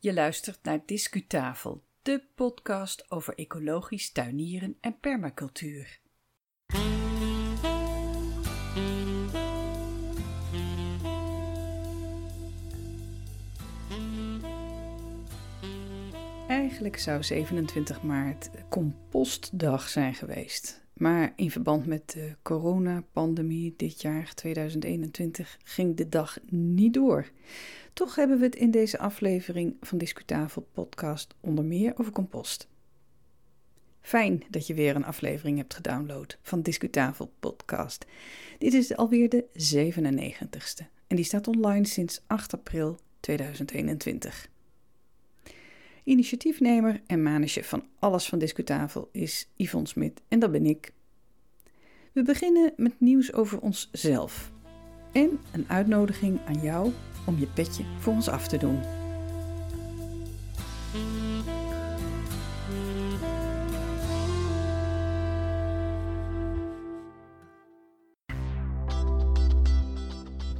Je luistert naar Discutafel, de podcast over ecologisch tuinieren en permacultuur. Eigenlijk zou 27 maart compostdag zijn geweest. Maar in verband met de coronapandemie dit jaar 2021 ging de dag niet door. Toch hebben we het in deze aflevering van Discutafel podcast onder meer over compost. Fijn dat je weer een aflevering hebt gedownload van Discutafel podcast. Dit is alweer de 97ste en die staat online sinds 8 april 2021. Initiatiefnemer en manager van alles van Discutafel is Yvonne Smit en dat ben ik. We beginnen met nieuws over onszelf en een uitnodiging aan jou om je petje voor ons af te doen.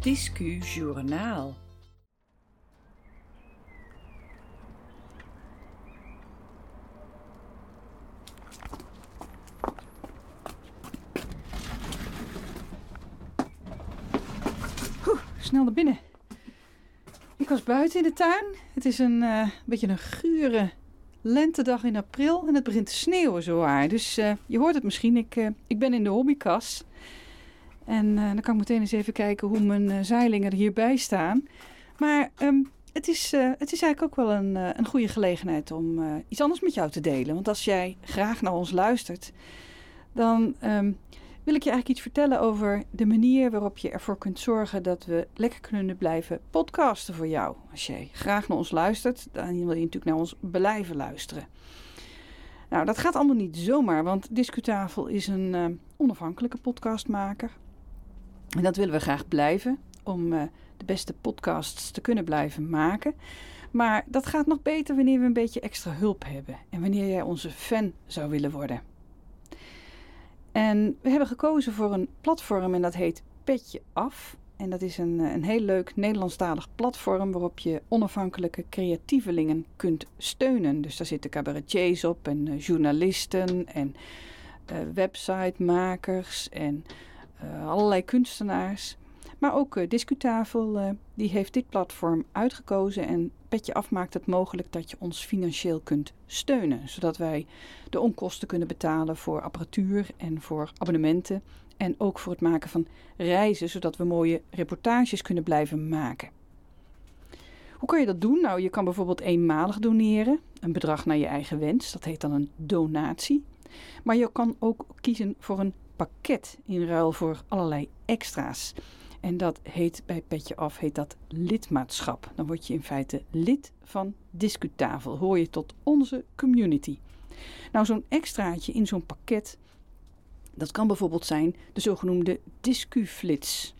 Discu Journaal snel naar binnen. Ik was buiten in de tuin. Het is een uh, beetje een gure lentedag in april en het begint te sneeuwen zo waar. Dus uh, je hoort het misschien. Ik, uh, ik ben in de hobbykas. En dan kan ik meteen eens even kijken hoe mijn zeilingen er hierbij staan. Maar um, het, is, het is eigenlijk ook wel een, een goede gelegenheid om iets anders met jou te delen. Want als jij graag naar ons luistert, dan um, wil ik je eigenlijk iets vertellen over de manier waarop je ervoor kunt zorgen dat we lekker kunnen blijven podcasten voor jou. Als jij graag naar ons luistert, dan wil je natuurlijk naar ons blijven luisteren. Nou, dat gaat allemaal niet zomaar, want Discutafel is een uh, onafhankelijke podcastmaker. En dat willen we graag blijven, om uh, de beste podcasts te kunnen blijven maken. Maar dat gaat nog beter wanneer we een beetje extra hulp hebben en wanneer jij onze fan zou willen worden. En we hebben gekozen voor een platform en dat heet Petje Af. En dat is een, een heel leuk Nederlandstalig platform waarop je onafhankelijke creatievelingen kunt steunen. Dus daar zitten cabaretiers op en uh, journalisten en uh, websitemakers en allerlei kunstenaars. Maar ook uh, Discutafel die heeft dit platform uitgekozen en Petje Af maakt het mogelijk dat je ons financieel kunt steunen. Zodat wij de onkosten kunnen betalen voor apparatuur en voor abonnementen. En ook voor het maken van reizen, zodat we mooie reportages kunnen blijven maken. Hoe kan je dat doen? Nou, je kan bijvoorbeeld eenmalig doneren, een bedrag naar je eigen wens. Dat heet dan een donatie. Maar je kan ook kiezen voor een pakket in ruil voor allerlei extra's. En dat heet bij Petje Af heet dat lidmaatschap. Dan word je in feite lid van Discutafel. Hoor je tot onze community. Nou, zo'n extraatje in zo'n pakket, dat kan bijvoorbeeld zijn de zogenoemde Discuflits.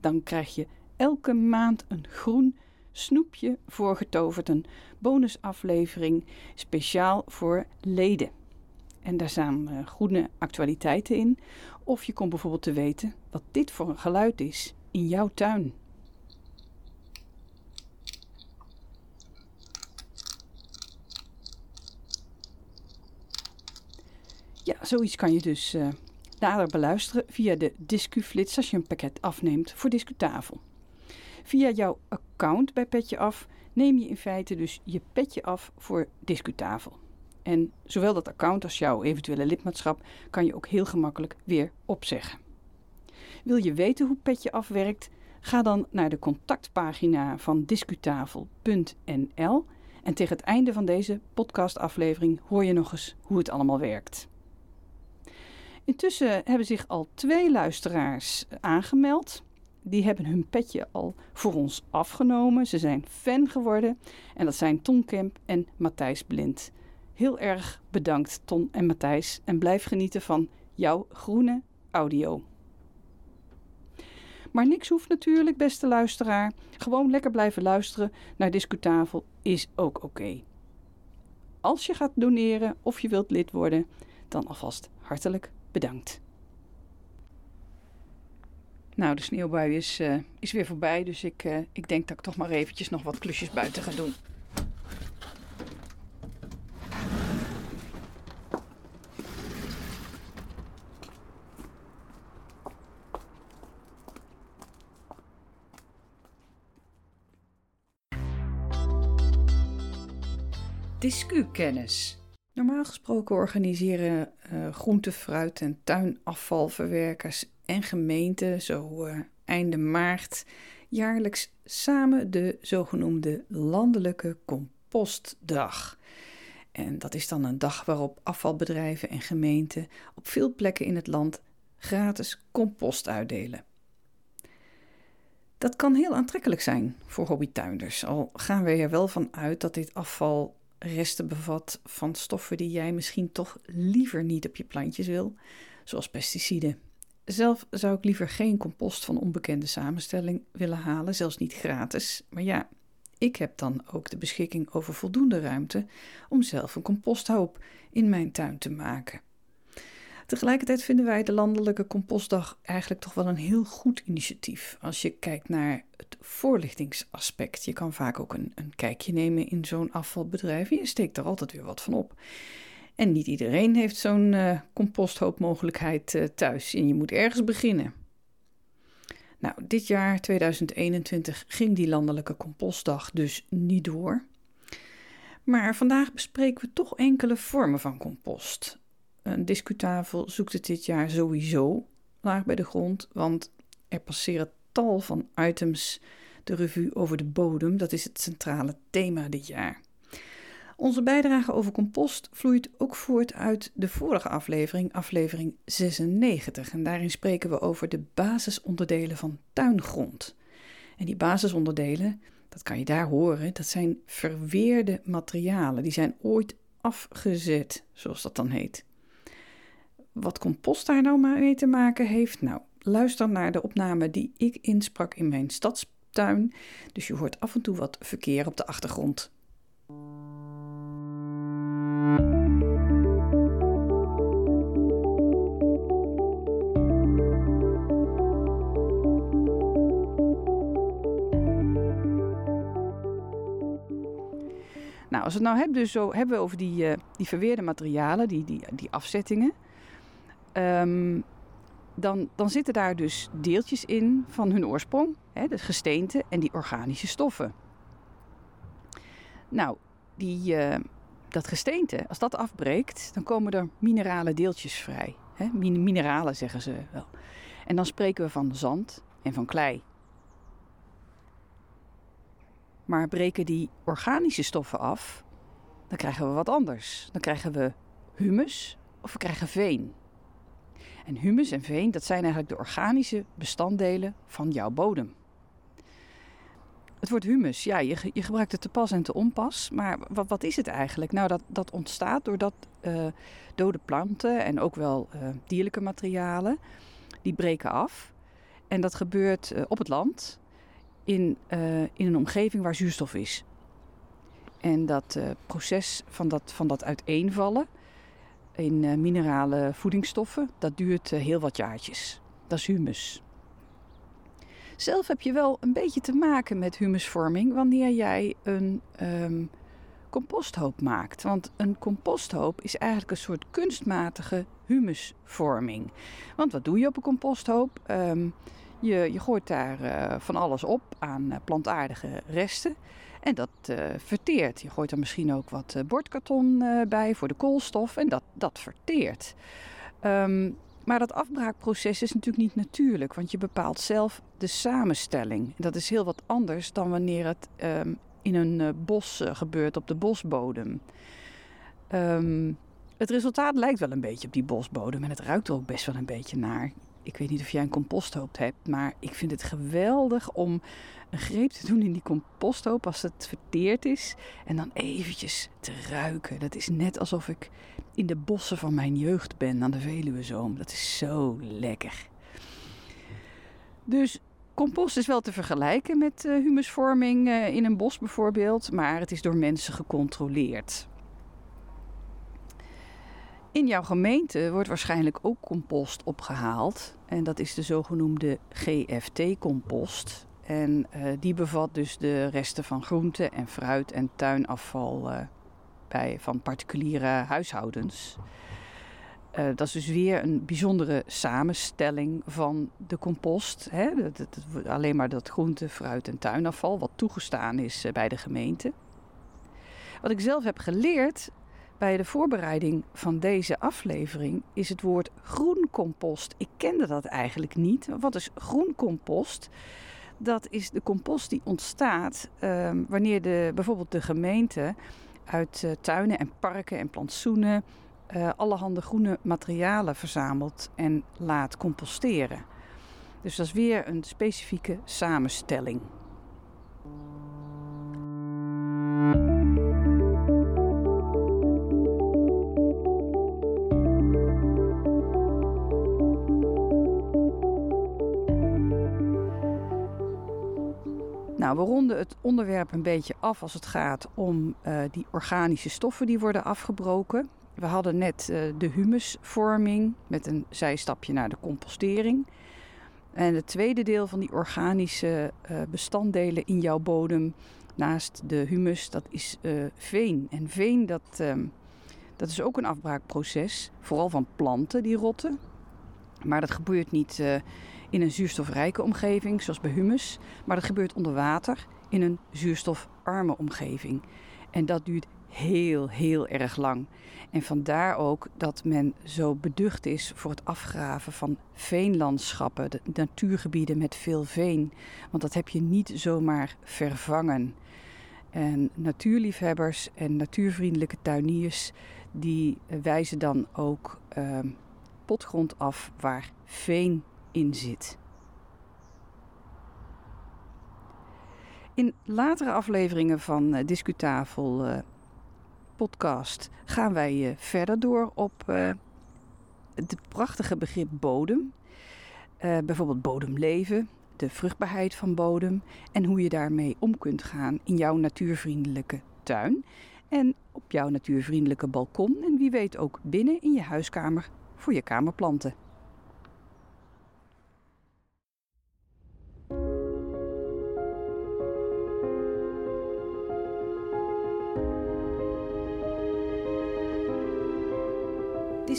Dan krijg je elke maand een groen snoepje voorgetoverd, een bonusaflevering speciaal voor leden. En daar staan uh, groene actualiteiten in. Of je komt bijvoorbeeld te weten wat dit voor een geluid is in jouw tuin. Ja, zoiets kan je dus uh, nader beluisteren via de DiscuFlits als je een pakket afneemt voor Discutafel. Via jouw account bij Petje Af neem je in feite dus je petje af voor Discutafel. En zowel dat account als jouw eventuele lidmaatschap kan je ook heel gemakkelijk weer opzeggen. Wil je weten hoe Petje afwerkt? Ga dan naar de contactpagina van discutafel.nl en tegen het einde van deze podcastaflevering hoor je nog eens hoe het allemaal werkt. Intussen hebben zich al twee luisteraars aangemeld. Die hebben hun petje al voor ons afgenomen. Ze zijn fan geworden. En dat zijn Ton Kemp en Matthijs Blind. Heel erg bedankt, Ton en Matthijs. En blijf genieten van jouw groene audio. Maar niks hoeft natuurlijk, beste luisteraar. Gewoon lekker blijven luisteren naar Discutafel is ook oké. Als je gaat doneren of je wilt lid worden, dan alvast hartelijk bedankt. Nou, de sneeuwbui is, uh, is weer voorbij, dus ik, uh, ik denk dat ik toch maar eventjes nog wat klusjes buiten ga doen. Normaal gesproken organiseren uh, groente, fruit en tuinafvalverwerkers en gemeenten zo uh, einde maart jaarlijks samen de zogenoemde Landelijke Compostdag. En dat is dan een dag waarop afvalbedrijven en gemeenten op veel plekken in het land gratis compost uitdelen. Dat kan heel aantrekkelijk zijn voor hobbytuinders, al gaan we er wel van uit dat dit afval resten bevat van stoffen die jij misschien toch liever niet op je plantjes wil, zoals pesticiden. Zelf zou ik liever geen compost van onbekende samenstelling willen halen, zelfs niet gratis. Maar ja, ik heb dan ook de beschikking over voldoende ruimte om zelf een composthoop in mijn tuin te maken. Tegelijkertijd vinden wij de Landelijke Compostdag eigenlijk toch wel een heel goed initiatief. Als je kijkt naar het voorlichtingsaspect. Je kan vaak ook een, een kijkje nemen in zo'n afvalbedrijf je steekt er altijd weer wat van op. En niet iedereen heeft zo'n uh, composthoopmogelijkheid uh, thuis en je moet ergens beginnen. Nou, dit jaar 2021 ging die landelijke compostdag dus niet door. Maar vandaag bespreken we toch enkele vormen van compost. Een discutafel zoekt het dit jaar sowieso laag bij de grond, want er passeren tal van items de revue over de bodem. Dat is het centrale thema dit jaar. Onze bijdrage over compost vloeit ook voort uit de vorige aflevering, aflevering 96. En daarin spreken we over de basisonderdelen van tuingrond. En die basisonderdelen, dat kan je daar horen, dat zijn verweerde materialen. Die zijn ooit afgezet, zoals dat dan heet. Wat compost daar nou mee te maken heeft? Nou, luister naar de opname die ik insprak in mijn stadstuin. Dus je hoort af en toe wat verkeer op de achtergrond. Nou, als we het nou hebben, dus zo, hebben we over die, uh, die verweerde materialen, die, die, die afzettingen. Um, dan, dan zitten daar dus deeltjes in van hun oorsprong, hè, de gesteente en die organische stoffen. Nou, die, uh, dat gesteente, als dat afbreekt, dan komen er minerale deeltjes vrij. Hè? Mineralen zeggen ze wel. En dan spreken we van zand en van klei. Maar breken die organische stoffen af, dan krijgen we wat anders. Dan krijgen we humus of we krijgen veen. En humus en veen, dat zijn eigenlijk de organische bestanddelen van jouw bodem. Het woord humus, ja, je, je gebruikt het te pas en te onpas. Maar wat, wat is het eigenlijk? Nou, dat, dat ontstaat doordat uh, dode planten en ook wel uh, dierlijke materialen, die breken af. En dat gebeurt uh, op het land in, in een omgeving waar zuurstof is. En dat proces van dat, van dat uiteenvallen, in uh, minerale voedingsstoffen. Dat duurt uh, heel wat jaartjes. Dat is humus. Zelf heb je wel een beetje te maken met humusvorming wanneer jij een um, composthoop maakt. Want een composthoop is eigenlijk een soort kunstmatige humusvorming. Want wat doe je op een composthoop? Um, je, je gooit daar uh, van alles op aan plantaardige resten. En dat uh, verteert. Je gooit er misschien ook wat uh, bordkarton uh, bij voor de koolstof en dat, dat verteert. Um, maar dat afbraakproces is natuurlijk niet natuurlijk, want je bepaalt zelf de samenstelling. Dat is heel wat anders dan wanneer het um, in een bos gebeurt op de bosbodem. Um, het resultaat lijkt wel een beetje op die bosbodem en het ruikt er ook best wel een beetje naar. Ik weet niet of jij een composthoop hebt, maar ik vind het geweldig om een greep te doen in die composthoop als het verteerd is. En dan eventjes te ruiken. Dat is net alsof ik in de bossen van mijn jeugd ben aan de Veluwezoom. Dat is zo lekker. Dus compost is wel te vergelijken met uh, humusvorming uh, in een bos bijvoorbeeld, maar het is door mensen gecontroleerd. In jouw gemeente wordt waarschijnlijk ook compost opgehaald. En dat is de zogenoemde GFT-compost. En uh, die bevat dus de resten van groente en fruit en tuinafval uh, bij, van particuliere huishoudens. Uh, dat is dus weer een bijzondere samenstelling van de compost. Hè? Alleen maar dat groente, fruit en tuinafval, wat toegestaan is bij de gemeente. Wat ik zelf heb geleerd bij de voorbereiding van deze aflevering is het woord groencompost. Ik kende dat eigenlijk niet. Wat is groencompost? Dat is de compost die ontstaat ehm, wanneer de, bijvoorbeeld de gemeente uit uh, tuinen en parken en plantsoenen uh, allerhande groene materialen verzamelt en laat composteren. Dus dat is weer een specifieke samenstelling. Nou, we ronden het onderwerp een beetje af als het gaat om uh, die organische stoffen die worden afgebroken. We hadden net uh, de humusvorming met een zijstapje naar de compostering. En het tweede deel van die organische uh, bestanddelen in jouw bodem, naast de humus, dat is veen. En veen, dat, dat is ook een afbraakproces, vooral van planten die rotten. Maar dat gebeurt niet in een zuurstofrijke omgeving, zoals bij humus, maar dat gebeurt onder water in een zuurstofarme omgeving. En dat duurt heel, heel erg lang. En vandaar ook dat men zo beducht is voor het afgraven van veenlandschappen, de natuurgebieden met veel veen. Want dat heb je niet zomaar vervangen. En natuurliefhebbers en natuurvriendelijke tuiniers, die wijzen dan ook uh, potgrond af waar veen in zit. In latere afleveringen van uh, Discutafel uh, podcast gaan wij uh, verder door op het prachtige begrip bodem. bijvoorbeeld bodemleven, de vruchtbaarheid van bodem en hoe je daarmee om kunt gaan in jouw natuurvriendelijke tuin en op jouw natuurvriendelijke balkon en wie weet ook binnen in je huiskamer voor je kamerplanten.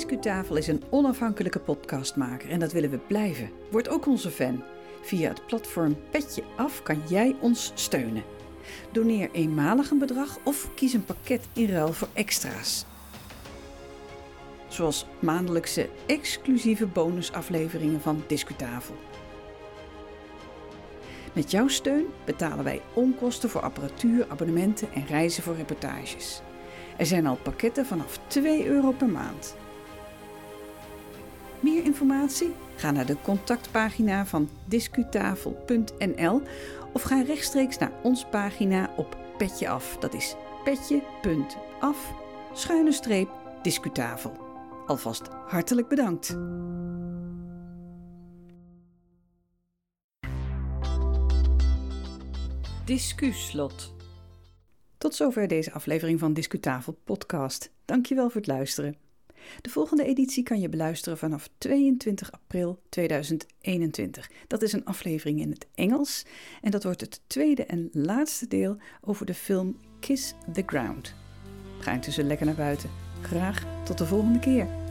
Discutafel is een onafhankelijke podcastmaker en dat willen we blijven. Word ook onze fan. Via het platform Petje Af kan jij ons steunen. Doneer eenmalig een bedrag of kies een pakket in ruil voor extra's. Zoals maandelijkse exclusieve bonusafleveringen van Discutafel. Met jouw steun betalen wij onkosten voor apparatuur, abonnementen en reizen voor reportages. Er zijn al pakketten vanaf 2 euro per maand. Meer informatie? Ga naar de contactpagina van discutafel.nl of ga rechtstreeks naar ons pagina op Petje Af. Dat is petje.af schuine streep discutafel. Alvast hartelijk bedankt. Discuslot. Tot zover deze aflevering van Discutafel podcast. Dankjewel voor het luisteren. De volgende editie kan je beluisteren vanaf 22 april 2021. Dat is een aflevering in het Engels en dat wordt het tweede en laatste deel over de film Kiss the Ground. Ga intussen lekker naar buiten. Graag tot de volgende keer.